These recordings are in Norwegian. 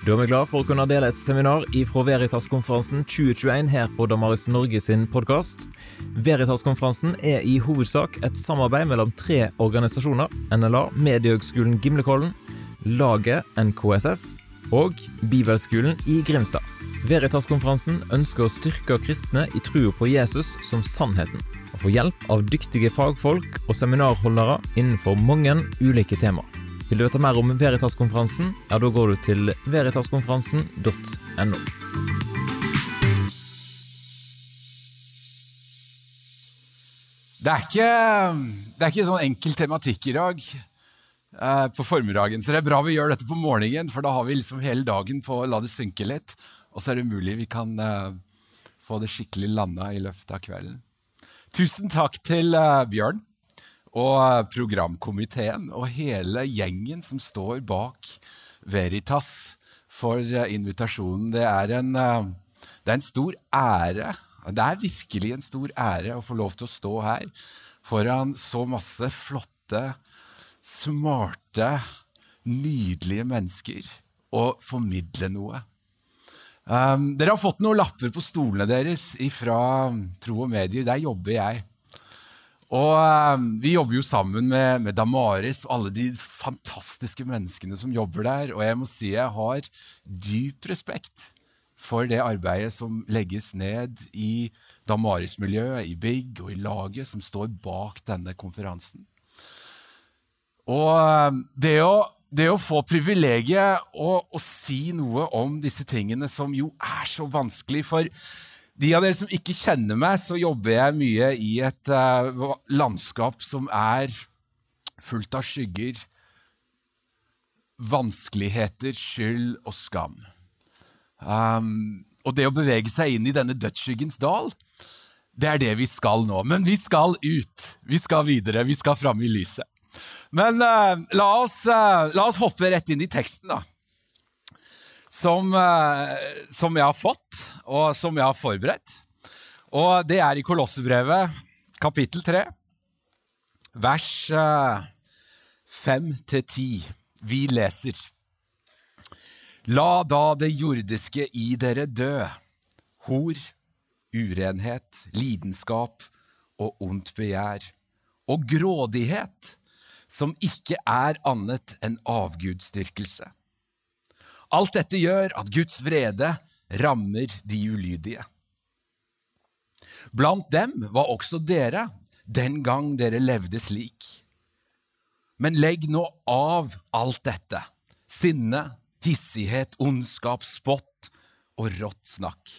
Da er vi glad for å kunne dele et seminar ifra Veritas-konferansen 2021 her på Damaris Norge sin podkast. Veritas-konferansen er i hovedsak et samarbeid mellom tre organisasjoner. NLA, Mediehøgskolen Gimlekollen, Laget NKSS og Bibelskolen i Grimstad. Veritas-konferansen ønsker å styrke kristne i trua på Jesus som sannheten, og få hjelp av dyktige fagfolk og seminarholdere innenfor mange ulike temaer. Vil du vite mer om Veritas-konferansen, ja, da går du til veritaskonferansen.no. Det er ikke, det er ikke sånn enkel tematikk i dag eh, på formiddagen, så det er bra vi gjør dette på morgenen, for da har vi liksom hele dagen på å la det synke litt, og så er det mulig vi kan eh, få det skikkelig landa i løpet av kvelden. Tusen takk til eh, Bjørn og eh, programkomiteen og hele gjengen som står bak Veritas for eh, invitasjonen. Det er en, eh, det er en stor ære. Det er virkelig en stor ære å få lov til å stå her foran så masse flotte, smarte, nydelige mennesker og formidle noe. Um, dere har fått noen lapper på stolene deres fra Tro og Medier. Der jobber jeg. Og um, Vi jobber jo sammen med, med, Damaris og alle de fantastiske menneskene som jobber der. Og jeg må si jeg har dyp respekt for det arbeidet som legges ned i Damaris-miljøet, i Big og i laget som står bak denne konferansen. Og um, det å, det å få privilegiet å, å, si noe om disse tingene som jo er så vanskelig For de av dere som ikke kjenner meg, så jobber jeg mye i et uh, landskap som er fullt av skygger, vanskeligheter, skyld og skam. Um, og det å bevege seg inn i denne dødsskyggens dal, det er det vi skal nå. Men vi skal ut. Vi skal videre. Vi skal fram i lyset. Men uh, la, oss, uh, la, oss, hoppe rett inn i teksten, da. Som, uh, som, jeg har fått, og som jeg har forberedt. Og det er i Kolossebrevet, kapittel 3, vers 5-10. Vi leser. La da det jordiske i dere dø, hor, urenhet, lidenskap og ondt begjær, og grådighet, som ikke er annet enn avgudsdyrkelse. Alt dette gjør at Guds vrede rammer de ulydige. Blant dem var også dere den gang dere levde slik. Men legg nå av alt dette, sinne, hissighet, ondskap, spott og rått snakk.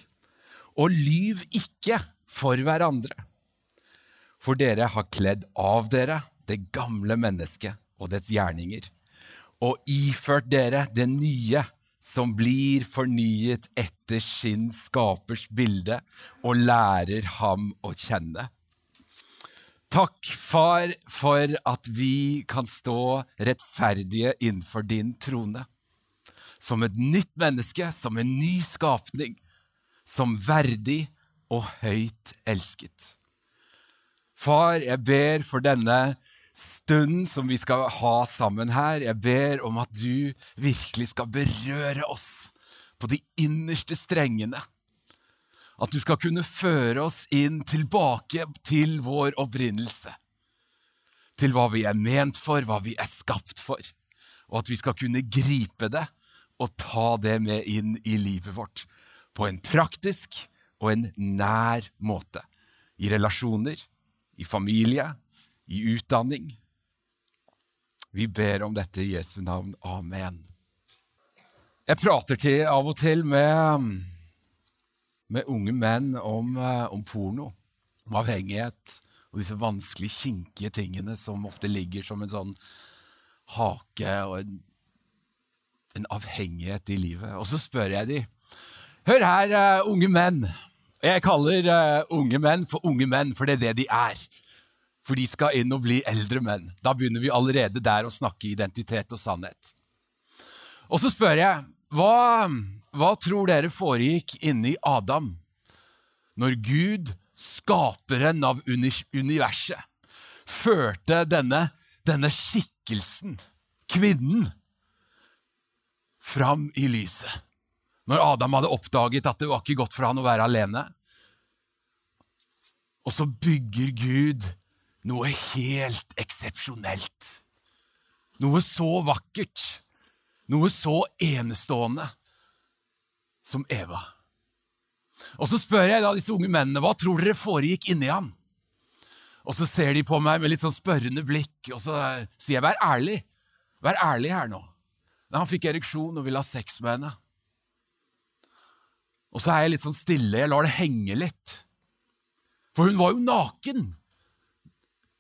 Og lyv ikke for hverandre, for dere har kledd av dere det gamle mennesket og dets gjerninger, og iført dere det nye som blir fornyet etter sin skapers bilde, og lærer ham å kjenne. Takk, Far, for at vi kan stå rettferdige innenfor din trone som et nytt menneske, som en ny skapning, som verdig og høyt elsket. Far, jeg ber for denne stunden som vi skal ha sammen her. Jeg ber om at du virkelig skal berøre oss på de innerste strengene. At du skal kunne føre oss inn tilbake til vår opprinnelse. Til hva vi er ment for, hva vi er skapt for. Og at vi skal kunne gripe det og ta det med inn i livet vårt på en praktisk og en nær måte. I relasjoner, i familie, i utdanning. Vi ber om dette i Jesu navn. Amen. Jeg prater til, av og til med, med unge menn om, eh, om porno, om avhengighet og disse vanskelige, kinkige tingene som ofte ligger som en sånn hake og en en avhengighet i livet. Og så spør jeg de, hør her, uh, unge menn. Jeg kaller uh, unge menn for unge menn, for det er det de er. For de skal inn og bli eldre menn. Da begynner vi allerede der å snakke identitet og sannhet. Og så spør jeg, hva, hva tror dere foregikk inni Adam når Gud, skaperen av universet, førte denne, denne skikkelsen, kvinnen, fram i lyset. Når Adam hadde oppdaget at det var ikke godt for han å være alene. Og så bygger Gud noe helt eksepsjonelt. Noe så vakkert, noe så enestående som Eva. Og så spør jeg da disse unge mennene hva tror dere foregikk inni ham. Og så ser de på meg med litt sånn spørrende blikk, og så sier jeg vær ærlig. Vær ærlig her nå. Nei, han fikk ereksjon og ville ha sex med henne. Og så er jeg litt sånn stille, jeg lar det henge litt. For hun var jo naken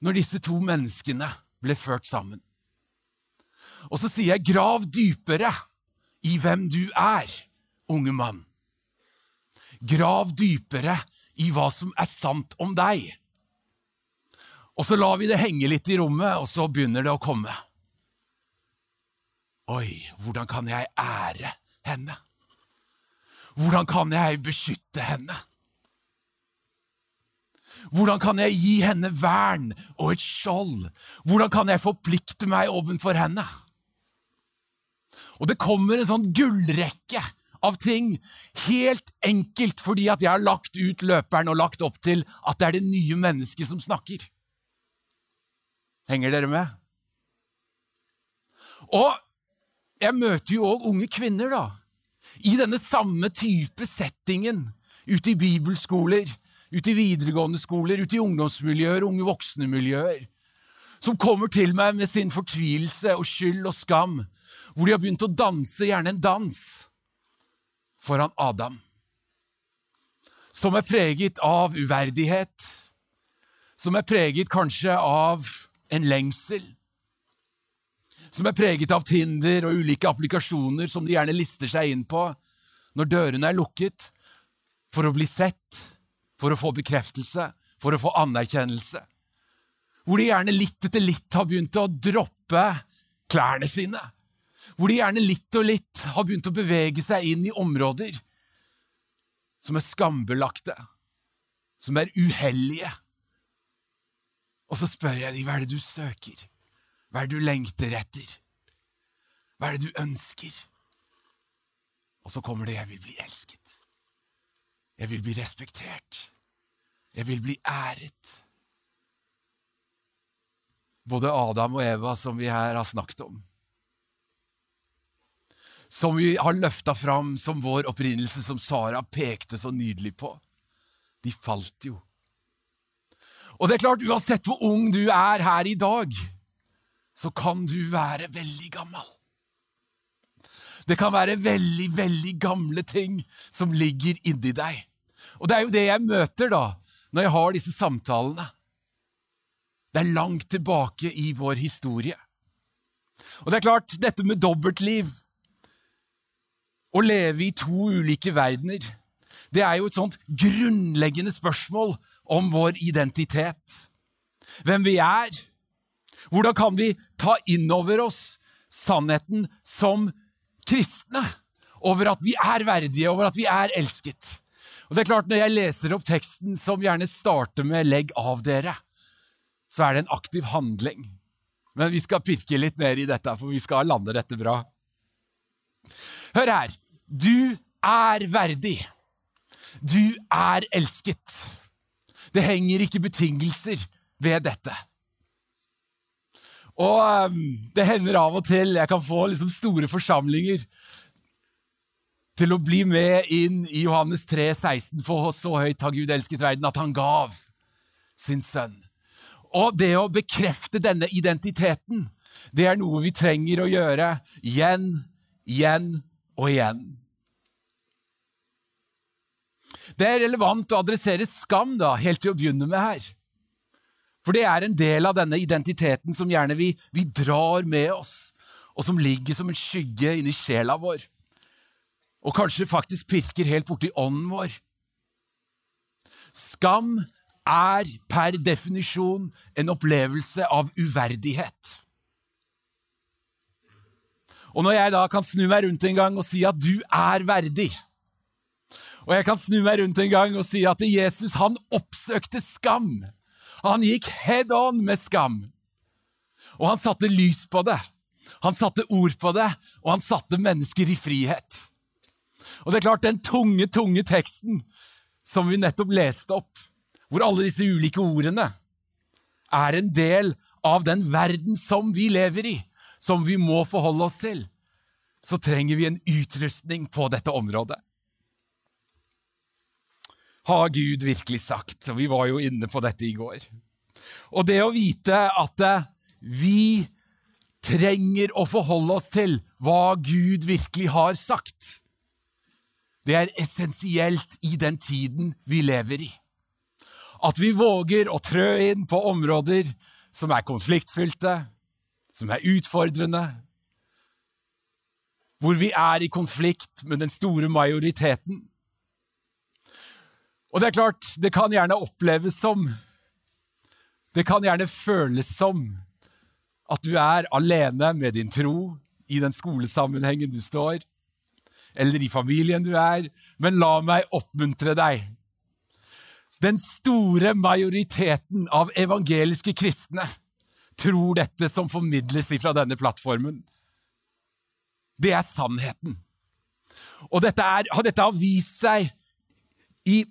når disse to menneskene ble ført sammen. Og så sier jeg, grav dypere i hvem du er, unge mann. Grav dypere i hva som er sant om deg. Og så lar vi det henge litt i rommet, og så begynner det å komme. Oi, hvordan kan jeg ære henne? Hvordan kan jeg beskytte henne? Hvordan kan jeg gi henne vern og et skjold? Hvordan kan jeg forplikte meg overfor henne? Og det kommer en sånn gullrekke av ting, helt enkelt fordi at jeg har lagt ut løperen og lagt opp til at det er det nye mennesket som snakker. Henger dere med? Og jeg møter jo òg unge kvinner, da. I denne samme type settingen. Ute i bibelskoler, ute i videregående skoler, ute i ungdomsmiljøer, unge voksne-miljøer. Som kommer til meg med sin fortvilelse og skyld og skam. Hvor de har begynt å danse, gjerne en dans, foran Adam. Som er preget av uverdighet. Som er preget kanskje av en lengsel som er preget av Tinder og ulike applikasjoner som de gjerne lister seg inn på når dørene er lukket, for å bli sett, for å få bekreftelse, for å få anerkjennelse. Hvor de gjerne litt etter litt har begynt å droppe klærne sine. Hvor de gjerne litt og litt har begynt å bevege seg inn i områder som er skambelagte, som er uhellige, og så spør jeg dem hva er det du søker, hva er det du lengter etter, hva er det du ønsker? Og så kommer det jeg vil bli elsket, jeg vil bli respektert, jeg vil bli æret. Både Adam og Eva, som vi her har snakket om, som vi har løfta fram som vår opprinnelse, som Sara pekte så nydelig på, de falt jo og det er klart, uansett hvor ung du er her i dag, så kan du være veldig gammel. Det kan være veldig, veldig gamle ting som ligger inni deg. Og det er jo det jeg møter da, når jeg har disse samtalene. Det er langt tilbake i vår historie. Og det er klart, dette med dobbeltliv, å leve i to ulike verdener, det er jo et sånt grunnleggende spørsmål om vår identitet. Hvem vi er. Hvordan kan vi ta inn over oss sannheten som kristne? Over at vi er verdige, over at vi er elsket. Og det er klart, Når jeg leser opp teksten som gjerne starter med 'legg av dere', så er det en aktiv handling. Men vi skal pirke litt mer i dette, for vi skal lande dette bra. Hør her. Du er verdig. Du er elsket. Det henger ikke betingelser ved dette. Og um, det hender av og til jeg kan få liksom store forsamlinger til å bli med inn i Johannes 3, 16, for så høyt har Gud elsket verden at han gav sin sønn. Og det å bekrefte denne identiteten, det er noe vi trenger å gjøre igjen, igjen og igjen. Det er relevant å adressere skam da, helt til å begynne med her. For det er en del av denne identiteten som gjerne vi, vi drar med oss, og som ligger som en skygge inni sjela vår, og kanskje faktisk pirker helt borti ånden vår. Skam er per definisjon en opplevelse av uverdighet. Og når jeg da kan snu meg rundt en gang og si at du er verdig, og jeg kan snu meg rundt en gang og si at Jesus han oppsøkte skam. Han gikk head on med skam. Og han satte lys på det. Han satte ord på det, og han satte mennesker i frihet. Og det er klart, den tunge, tunge teksten som vi nettopp leste opp, hvor alle disse ulike ordene er en del av den verden som vi lever i, som vi må forholde oss til, så trenger vi en utrustning på dette området. Har Gud virkelig sagt? Og vi var jo inne på dette i går. Og det å vite at eh, vi trenger å forholde oss til hva Gud virkelig har sagt, det er essensielt i den tiden vi lever i. At vi våger å trø inn på områder som er konfliktfylte, som er utfordrende, hvor vi er i konflikt med den store majoriteten. Og det er klart, det kan gjerne oppleves som Det kan gjerne føles som at du er alene med din tro i den skolesammenhengen du står, eller i familien du er, men la meg oppmuntre deg. Den store majoriteten av evangeliske kristne tror dette som formidles fra denne plattformen. Det er sannheten. Og dette, er, dette har vist seg i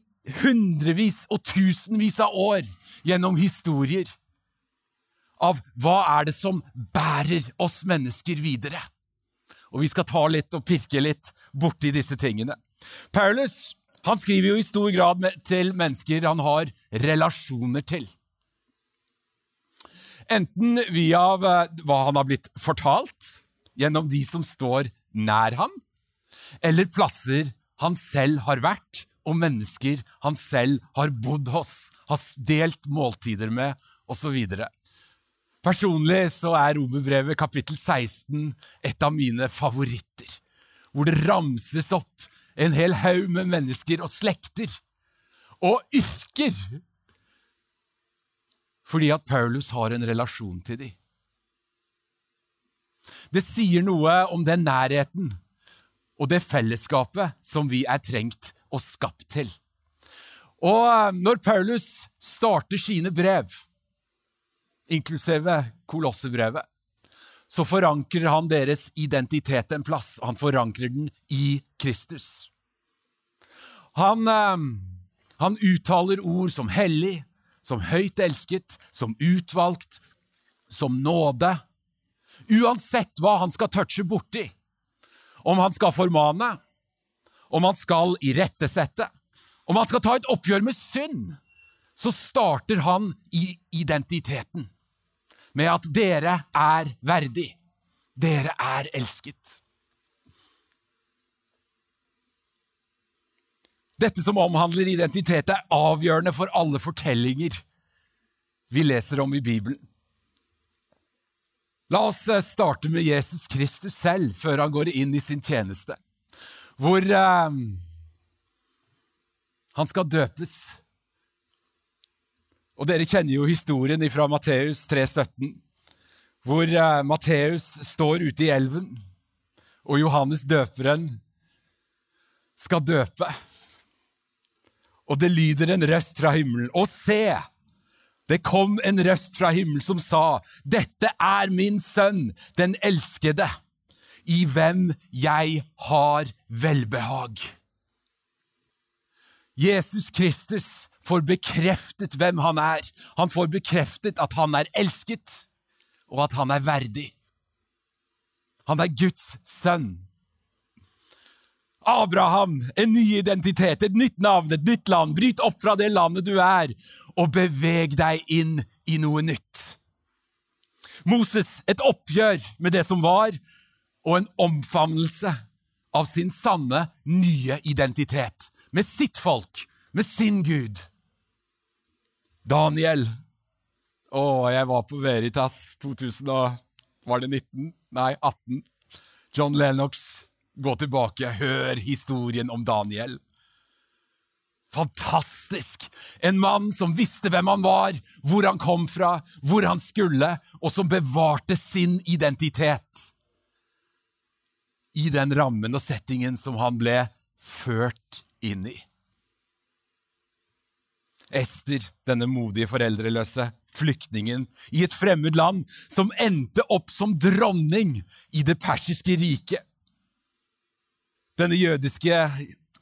hundrevis og tusenvis av år gjennom historier av hva er det som bærer oss mennesker videre. Og vi skal ta litt og pirke litt borti disse tingene. Paulus han skriver jo i stor grad til mennesker han har relasjoner til. Enten via hva han har blitt fortalt, gjennom de som står nær ham, eller plasser han selv har vært, og mennesker han selv har bodd hos, har delt måltider med, osv. Personlig så er Romerbrevet kapittel 16 et av mine favoritter, hvor det ramses opp en hel haug med mennesker og slekter og yrker, fordi at Paulus har en relasjon til dem. Det sier noe om den nærheten og det fellesskapet som vi er trengt og skapt til. Og når Paulus starter sine brev, inklusive Kolossebrevet, så forankrer han deres identitet en plass, han forankrer den i Kristus. Han, eh, han uttaler ord som hellig, som høyt elsket, som utvalgt, som nåde, Uansett hva han skal touche borti. Om han skal formane, om han skal irettesette, om han skal ta et oppgjør med synd, så starter han i identiteten med at dere er verdig. Dere er elsket. Dette som omhandler identitet, er avgjørende for alle fortellinger vi leser om i Bibelen. La oss eh, starte med Jesus Kristus selv, før han går inn i sin tjeneste, hvor eh, han skal døpes. Og Dere kjenner jo historien fra Matteus 3,17, hvor eh, Matteus står ute i elven, og Johannes døperen skal døpe. Og det lyder en røst fra himmelen. Og se! Det kom en røst fra himmelen som sa, Dette er min sønn, den elskede, i hvem jeg har velbehag. Jesus Kristus får bekreftet hvem han er. Han får bekreftet at han er elsket, og at han er verdig. Han er Guds sønn. Abraham, en ny identitet, et nytt navn, et nytt land. Bryt opp fra det landet du er, og beveg deg inn i noe nytt. Moses, et oppgjør med det som var, og en omfavnelse av sin sanne, nye identitet. Med sitt folk, med sin Gud. Daniel Å, jeg var på Veritas 2000 og Var det 19? Nei, 18. John Lennox, gå tilbake, hør historien om Daniel. Fantastisk! En mann som visste hvem han var, hvor han kom fra, hvor han skulle, og som bevarte sin identitet i den rammen og settingen som han ble ført inn i. Ester, denne modige foreldreløse flyktningen i et fremmed land, som endte opp som dronning i det persiske riket. Denne jødiske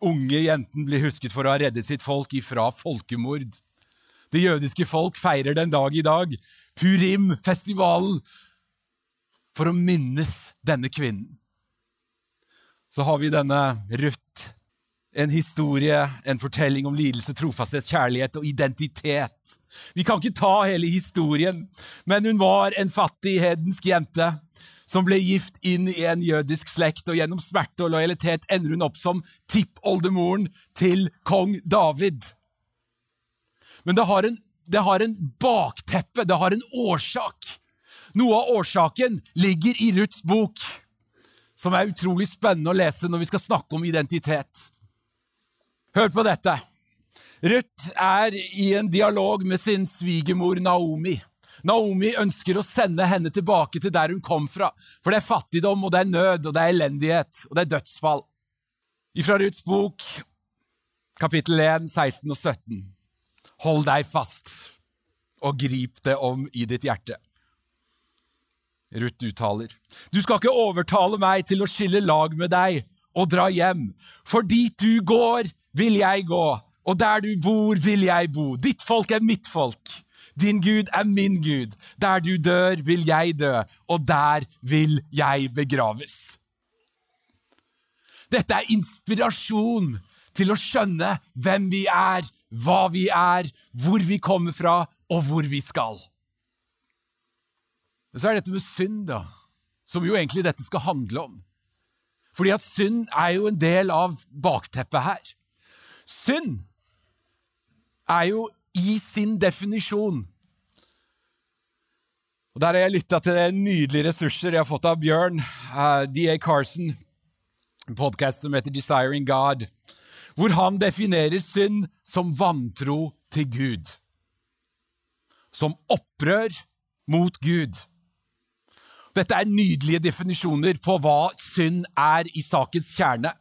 unge jenten blir husket for å ha reddet sitt folk ifra folkemord. Det jødiske folk feirer den dag i dag, Purim-festivalen, for å minnes denne kvinnen. Så har vi denne Ruth en historie, en fortelling om lidelse, trofasthet, kjærlighet og identitet. Vi kan ikke ta hele historien, men hun var en fattig hedensk jente som ble gift inn i en jødisk slekt, og gjennom smerte og lojalitet ender hun opp som tippoldemoren til kong David. Men det har, en, det har en bakteppe, det har en årsak. Noe av årsaken ligger i Ruths bok, som er utrolig spennende å lese når vi skal snakke om identitet. Hør på dette. Ruth er i en dialog med sin svigermor Naomi. Naomi ønsker å sende henne tilbake til der hun kom fra, for det er fattigdom, og det er nød, og det er elendighet, og det er dødsfall. Ifra Ruths bok, kapittel 1, 16 og 17. Hold deg fast, og grip det om i ditt hjerte. Ruth uttaler, du skal ikke overtale meg til å skille lag med deg og dra hjem, for dit du går, vil jeg gå, og der du bor, vil jeg bo. Ditt folk er mitt folk. Din Gud er min Gud. Der du dør, vil jeg dø, og der vil jeg begraves. Dette er inspirasjon til å skjønne hvem vi er, hva vi er, hvor vi kommer fra, og hvor vi skal. Men Så er dette med synd, da, som jo egentlig dette skal handle om. Fordi at synd er jo en del av bakteppet her. Synd er jo i sin definisjon og Der har jeg lytta til nydelige ressurser jeg har fått av Bjørn, uh, eh, DA Carson, en podkast som heter Desiring God, hvor han definerer synd som vantro til Gud. Som opprør mot Gud. Dette er nydelige definisjoner på hva synd er i sakens kjerne.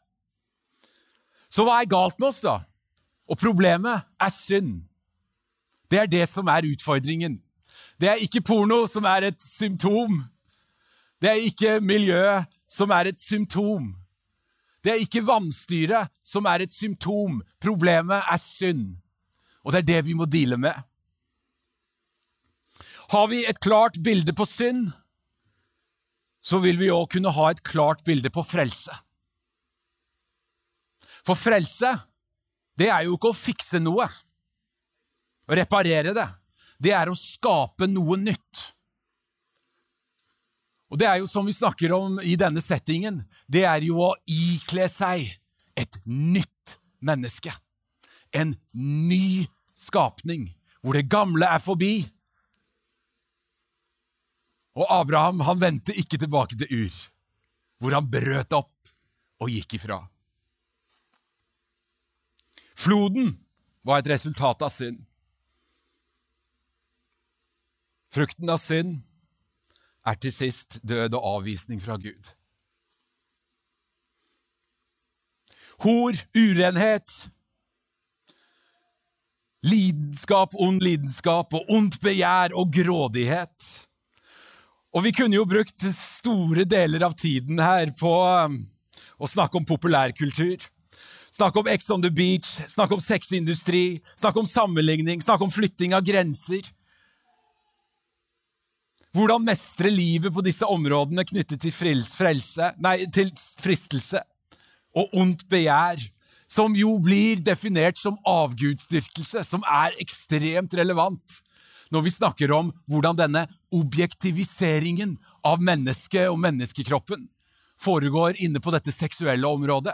Så hva er galt med oss, da? Og problemet er synd. Det er det som er utfordringen. Det er ikke porno som er et symptom. Det er ikke miljøet som er et symptom. Det er ikke vannstyret som er et symptom. Problemet er synd. Og det er det vi må deale med. Har vi et klart bilde på synd, så vil vi òg kunne ha et klart bilde på frelse. For frelse, det er jo ikke å fikse noe, å reparere det. Det er å skape noe nytt. Og det er jo som vi snakker om i denne settingen, det er jo å ikle seg et nytt menneske. En ny skapning, hvor det gamle er forbi. Og Abraham han vendte ikke tilbake til Ur, hvor han brøt opp og gikk ifra. Floden var et resultat av synd. Frukten av synd er til sist død og avvisning fra Gud. Hor, urenhet, lidenskap, ond lidenskap og ondt begjær og grådighet. Og vi kunne jo brukt store deler av tiden her på um, å snakke om populærkultur. Snakke om Ex on the Beach, snakke om sexindustri, snakke om sammenligning, snakke om flytting av grenser. Hvordan mestre livet på disse områdene knyttet til, frelse, nei, til fristelse og ondt begjær, som jo blir definert som avgudsdyrkelse, som er ekstremt relevant når vi snakker om hvordan denne objektiviseringen av mennesket og menneskekroppen foregår inne på dette seksuelle området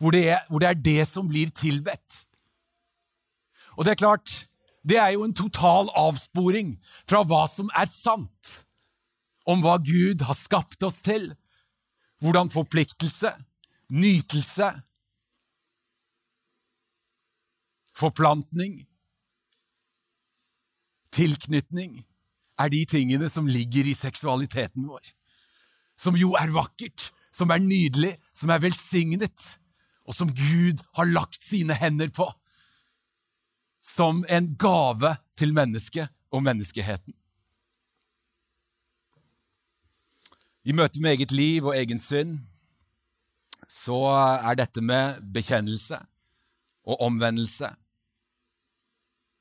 hvor det, er, hvor det er det som blir tilbedt. Og det er klart, det er jo en total avsporing fra hva som er sant om hva Gud har skapt oss til. Hvordan forpliktelse, nytelse, forplantning, tilknytning er de tingene som ligger i seksualiteten vår. Som jo er vakkert, som er nydelig, som er velsignet og som Gud har lagt sine hender på. Som en gave til mennesket og menneskeheten. I møte med eget liv og egen synd så er dette med bekjennelse og omvendelse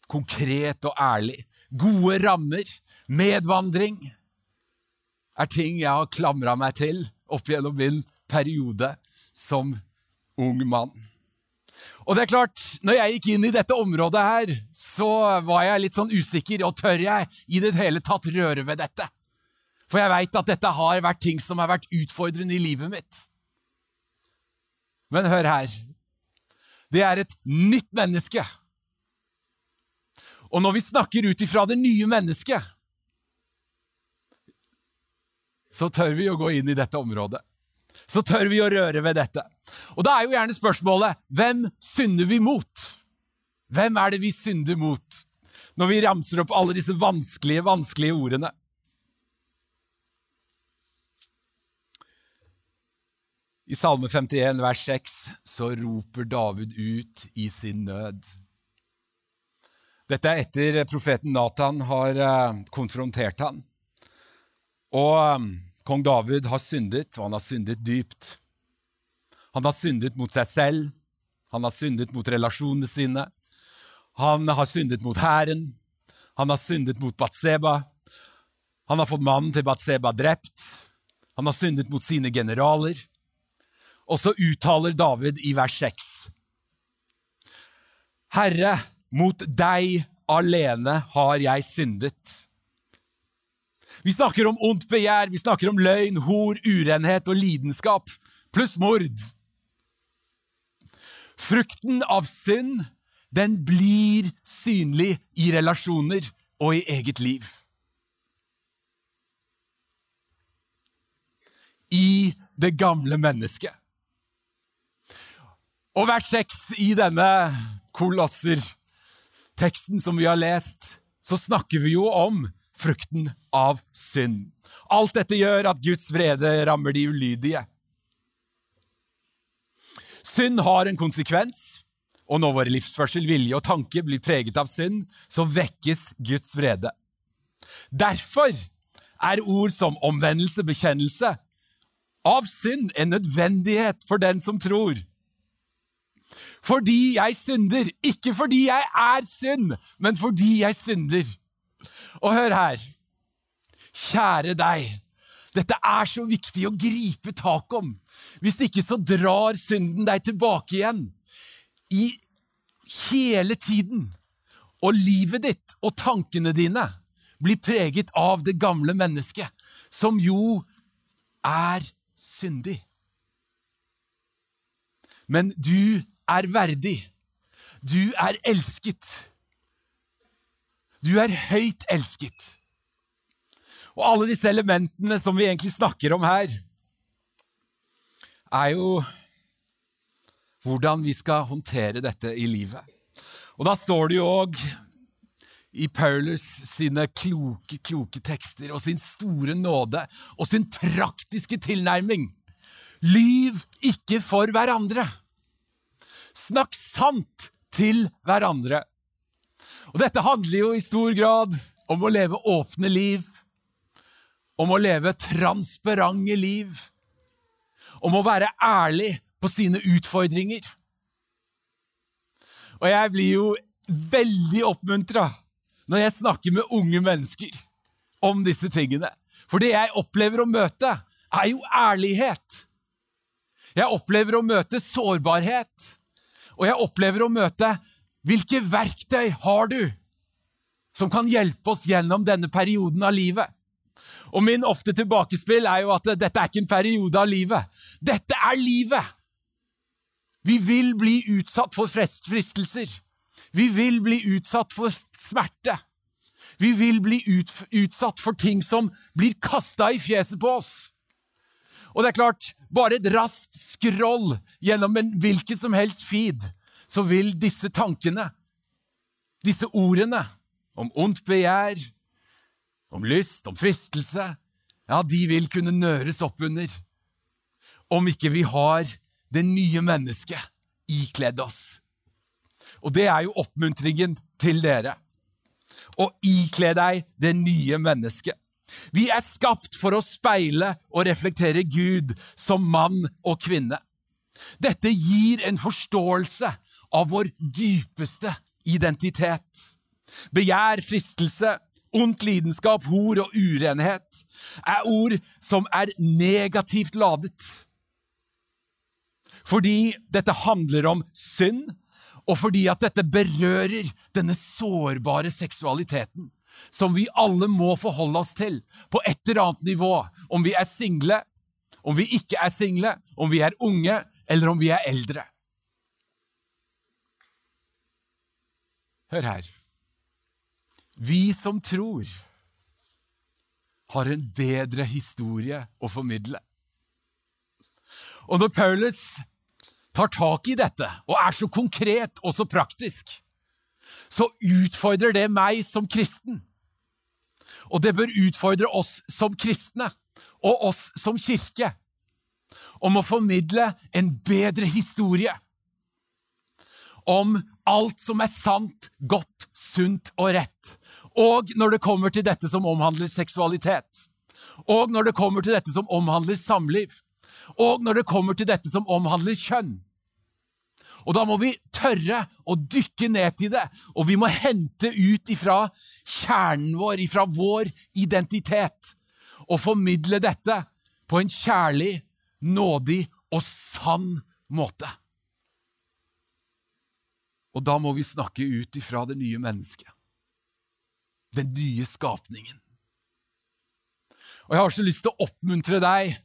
konkret og ærlig. Gode rammer, medvandring, er ting jeg har klamra meg til opp gjennom min periode som ung mann. Og det er klart, når jeg gikk inn i dette området her, så var jeg litt sånn usikker. Og tør jeg i det hele tatt røre ved dette? For jeg veit at dette har vært ting som har vært utfordrende i livet mitt. Men hør her. Det er et nytt menneske. Og når vi snakker ut ifra det nye mennesket, så tør vi å gå inn i dette området. Så tør vi å røre ved dette. Og da er jo gjerne spørsmålet hvem synder vi mot? Hvem er det vi synder mot? Når vi ramser opp alle disse vanskelige, vanskelige ordene. I Salme 51, vers 6, så roper David ut i sin nød. Dette er etter profeten Nathan har eh, konfrontert han. Og um, kong David har syndet, og han har syndet dypt. Han har syndet mot seg selv, han har syndet mot relasjonene sine. Han har syndet mot hæren, han har syndet mot Batseba. Han har fått mannen til Batseba drept. Han har syndet mot sine generaler. Og så uttaler David i vers 6. Herre, mot deg alene har jeg syndet. Vi snakker om ondt begjær, vi snakker om løgn, hor, urenhet og lidenskap, pluss mord. Frukten av synd, den blir synlig i relasjoner og i eget liv. I det gamle mennesket. Og vers seks i denne kolosser-teksten som vi har lest, så snakker vi jo om frukten av synd. Alt dette gjør at Guds vrede rammer de ulydige. Synd har en konsekvens, og når vår livsførsel, vilje og tanke blir preget av synd, så vekkes Guds vrede. Derfor er ord som omvendelse, bekjennelse, av synd en nødvendighet for den som tror. Fordi jeg synder, ikke fordi jeg er synd, men fordi jeg synder. Og hør her, kjære deg, dette er så viktig å gripe tak om. Hvis ikke så drar synden deg tilbake igjen. I hele tiden. Og livet ditt og tankene dine blir preget av det gamle mennesket, som jo er syndig. Men du er verdig. Du er elsket. Du er høyt elsket. Og alle disse elementene som vi egentlig snakker om her, er jo hvordan vi skal håndtere dette i livet. Og da står det jo òg i Paulus sine kloke, kloke tekster og sin store nåde og sin praktiske tilnærming. Lyv ikke for hverandre. Snakk sant til hverandre. Og Dette handler jo i stor grad om å leve åpne liv, om å leve transparente liv, om å være ærlig på sine utfordringer. Og jeg blir jo veldig oppmuntra når jeg snakker med unge mennesker om disse tingene. For det jeg opplever å møte, er jo ærlighet. Jeg opplever å møte sårbarhet. Og jeg opplever å møte hvilke verktøy har du som kan hjelpe oss gjennom denne perioden av livet? Og Min ofte tilbakespill er jo at dette er ikke en periode av livet. Dette er livet! Vi vil bli utsatt for fristelser. Vi vil bli utsatt for smerte. Vi vil bli ut, utsatt for ting som blir kasta i fjeset på oss. Og det er klart, bare et raskt scroll gjennom en hvilken som helst feed, så vil disse tankene, disse ordene om ondt begjær, om lyst, om fristelse, ja, de vil kunne nøres opp under om ikke vi har det nye mennesket ikledd oss. Og det er jo oppmuntringen til dere. Å ikle deg det nye mennesket. Vi er skapt for å speile og reflektere Gud som mann og kvinne. Dette gir en forståelse av vår dypeste identitet. Begjær, fristelse, ondt lidenskap, hor og urenhet er ord som er negativt ladet. Fordi dette handler om synd, og fordi at dette berører denne sårbare seksualiteten som vi alle må forholde oss til på et eller annet nivå, om vi er single, om vi ikke er single, om vi er unge, eller om vi er eldre. Hør her. Vi som tror, har en bedre historie å formidle. Og når Paulus tar tak i dette og er så konkret og så praktisk, så utfordrer det meg som kristen. Og det bør utfordre oss som kristne og oss som kirke om å formidle en bedre historie. Om alt som er sant, godt, sunt og rett. Og når det kommer til dette som omhandler seksualitet. Og når det kommer til dette som omhandler samliv. Og når det kommer til dette som omhandler kjønn. Og da må vi tørre å dykke ned til det, og vi må hente ut ifra kjernen vår, ifra vår identitet, og formidle dette på en kjærlig, nådig og sann måte. Og da må vi snakke ut ifra det nye mennesket. Den nye skapningen. Og jeg har så lyst til å oppmuntre deg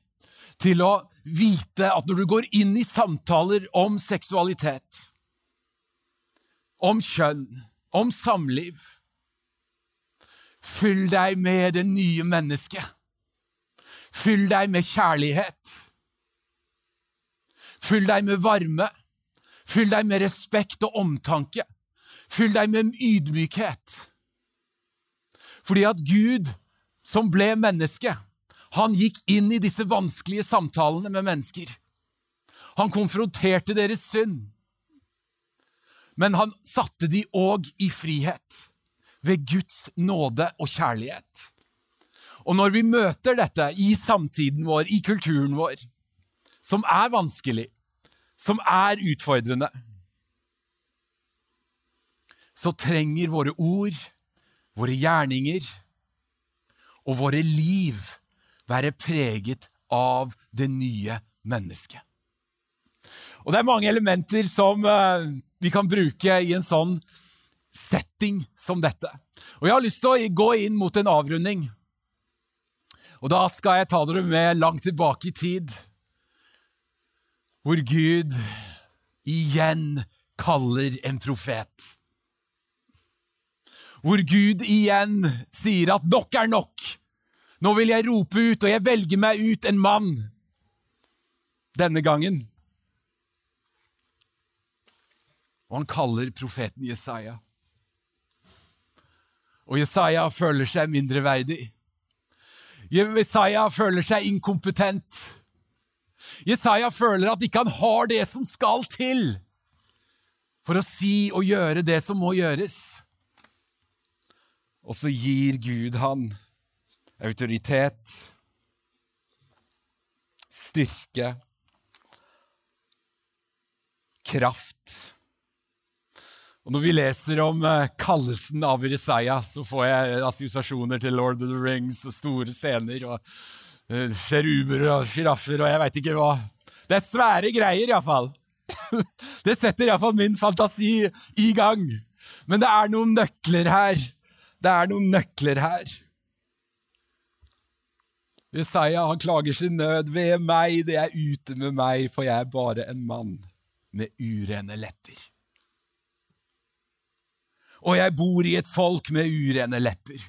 til å vite at når du går inn i samtaler om seksualitet, om kjønn, om samliv Fyll deg med det nye mennesket. Fyll deg med kjærlighet. Fyll deg med varme. Fyll deg med respekt og omtanke. Fyll deg med ydmykhet. Fordi at Gud, som ble menneske, han gikk inn i disse vanskelige samtalene med mennesker. Han konfronterte deres synd. Men han satte de òg i frihet, ved Guds nåde og kjærlighet. Og når vi møter dette i samtiden vår, i kulturen vår, som er vanskelig, som er utfordrende, så trenger våre ord, våre gjerninger og våre liv være preget av det nye mennesket. Og Det er mange elementer som uh, vi kan bruke i en sånn setting som dette. Og Jeg har lyst til å gå inn mot en avrunding. Og Da skal jeg ta dere med langt tilbake i tid, hvor Gud igjen kaller en profet. Hvor Gud igjen sier at nok er nok. Nå vil jeg rope ut, og jeg velger meg ut en mann. Denne gangen. Og han kaller profeten Jesaja. Og Jesaja føler seg mindreverdig. Jesaja føler seg inkompetent. Jesaja føler at ikke han har det som skal til for å si og gjøre det som må gjøres. Og så gir Gud han autoritet, styrke, kraft. Og Når vi leser om eh, kallelsen av Jesaja, så får jeg assosiasjoner til Lord of the Rings og store scener og sjeruber og sjiraffer og jeg veit ikke hva. Det er svære greier, iallfall. Det setter iallfall min fantasi i gang. Men det er noen nøkler her. Det er noen nøkler her. Jesaja han klager sin nød. Ved meg, det er ute med meg, for jeg er bare en mann med urene lepper. Og jeg bor i et folk med urene lepper.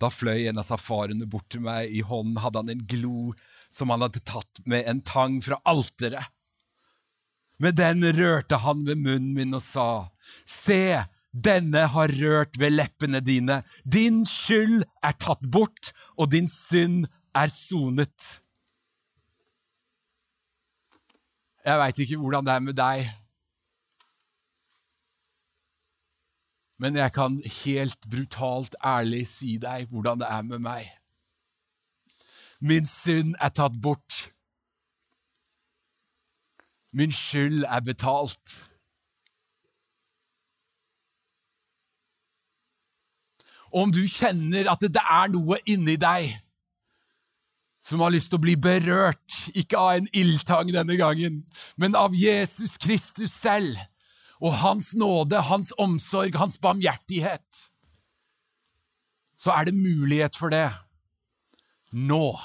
Da fløy en av safarene bort til meg. I hånden hadde han en glo som han hadde tatt med en tang fra alteret. Med den rørte han ved munnen min og sa, Se, denne har rørt ved leppene dine. Din skyld er tatt bort, og din synd er sonet. Jeg veit ikke hvordan det er med deg. Men jeg kan helt brutalt ærlig si deg hvordan det er med meg. Min synd er tatt bort. Min skyld er betalt. Om du kjenner at det er noe inni deg som har lyst til å bli berørt, ikke av en ildtang denne gangen, men av Jesus Kristus selv og Hans nåde, Hans omsorg, Hans barmhjertighet, så er det mulighet for det. Nå.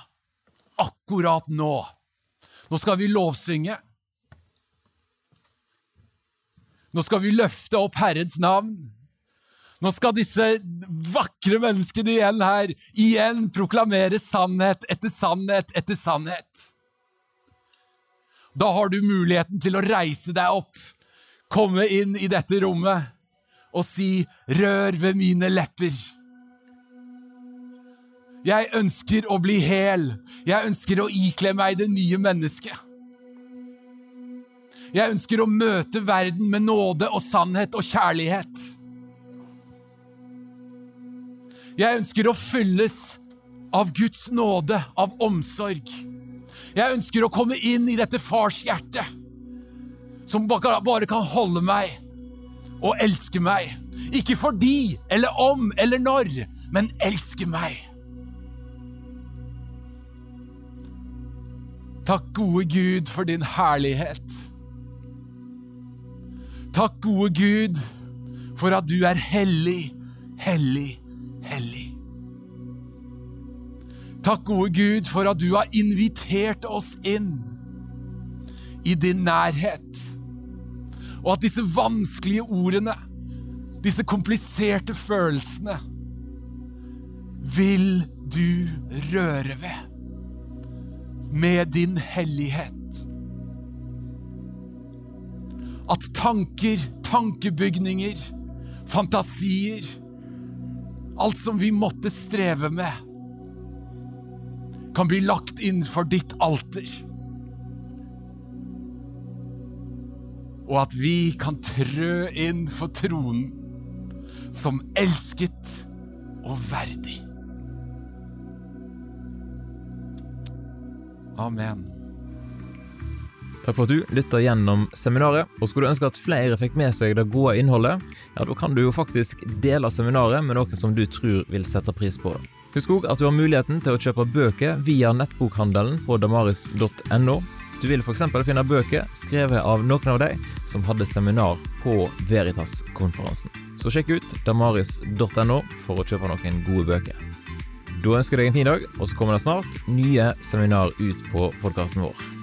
Akkurat nå. Nå skal vi lovsynge. Nå skal vi løfte opp Herrens navn. Nå skal disse vakre menneskene igjen her igjen proklamere sannhet etter sannhet etter sannhet. Da har du muligheten til å reise deg opp, komme inn i dette rommet og si 'Rør ved mine lepper'. Jeg ønsker å bli hel. Jeg ønsker å ikle meg det nye mennesket. Jeg ønsker å møte verden med nåde og sannhet og kjærlighet. Jeg ønsker å fylles av Guds nåde, av omsorg. Jeg ønsker å komme inn i dette farshjerte, som bare kan holde meg og elske meg. Ikke fordi eller om eller når, men elske meg. Takk, gode Gud, for din herlighet. Takk, gode Gud, for at du er hellig, hellig, hellig. Takk, gode Gud, for at du har invitert oss inn i din nærhet, og at disse vanskelige ordene, disse kompliserte følelsene, vil du røre ved med din hellighet. At tanker, tankebygninger, fantasier, alt som vi måtte streve med, kan bli lagt innenfor ditt alter. Og at vi kan trø inn for tronen som elsket og verdig. Amen. Takk for at du lytta gjennom seminaret. og Skulle du ønske at flere fikk med seg det gode innholdet, ja, da kan du jo faktisk dele seminaret med noen som du tror vil sette pris på det. Husk òg at du har muligheten til å kjøpe bøker via nettbokhandelen på damaris.no. Du vil f.eks. finne bøker skrevet av noen av de som hadde seminar på Veritas-konferansen. Så sjekk ut damaris.no for å kjøpe noen gode bøker. Da ønsker jeg deg en fin dag, og så kommer det snart nye seminar ut på podkasten vår.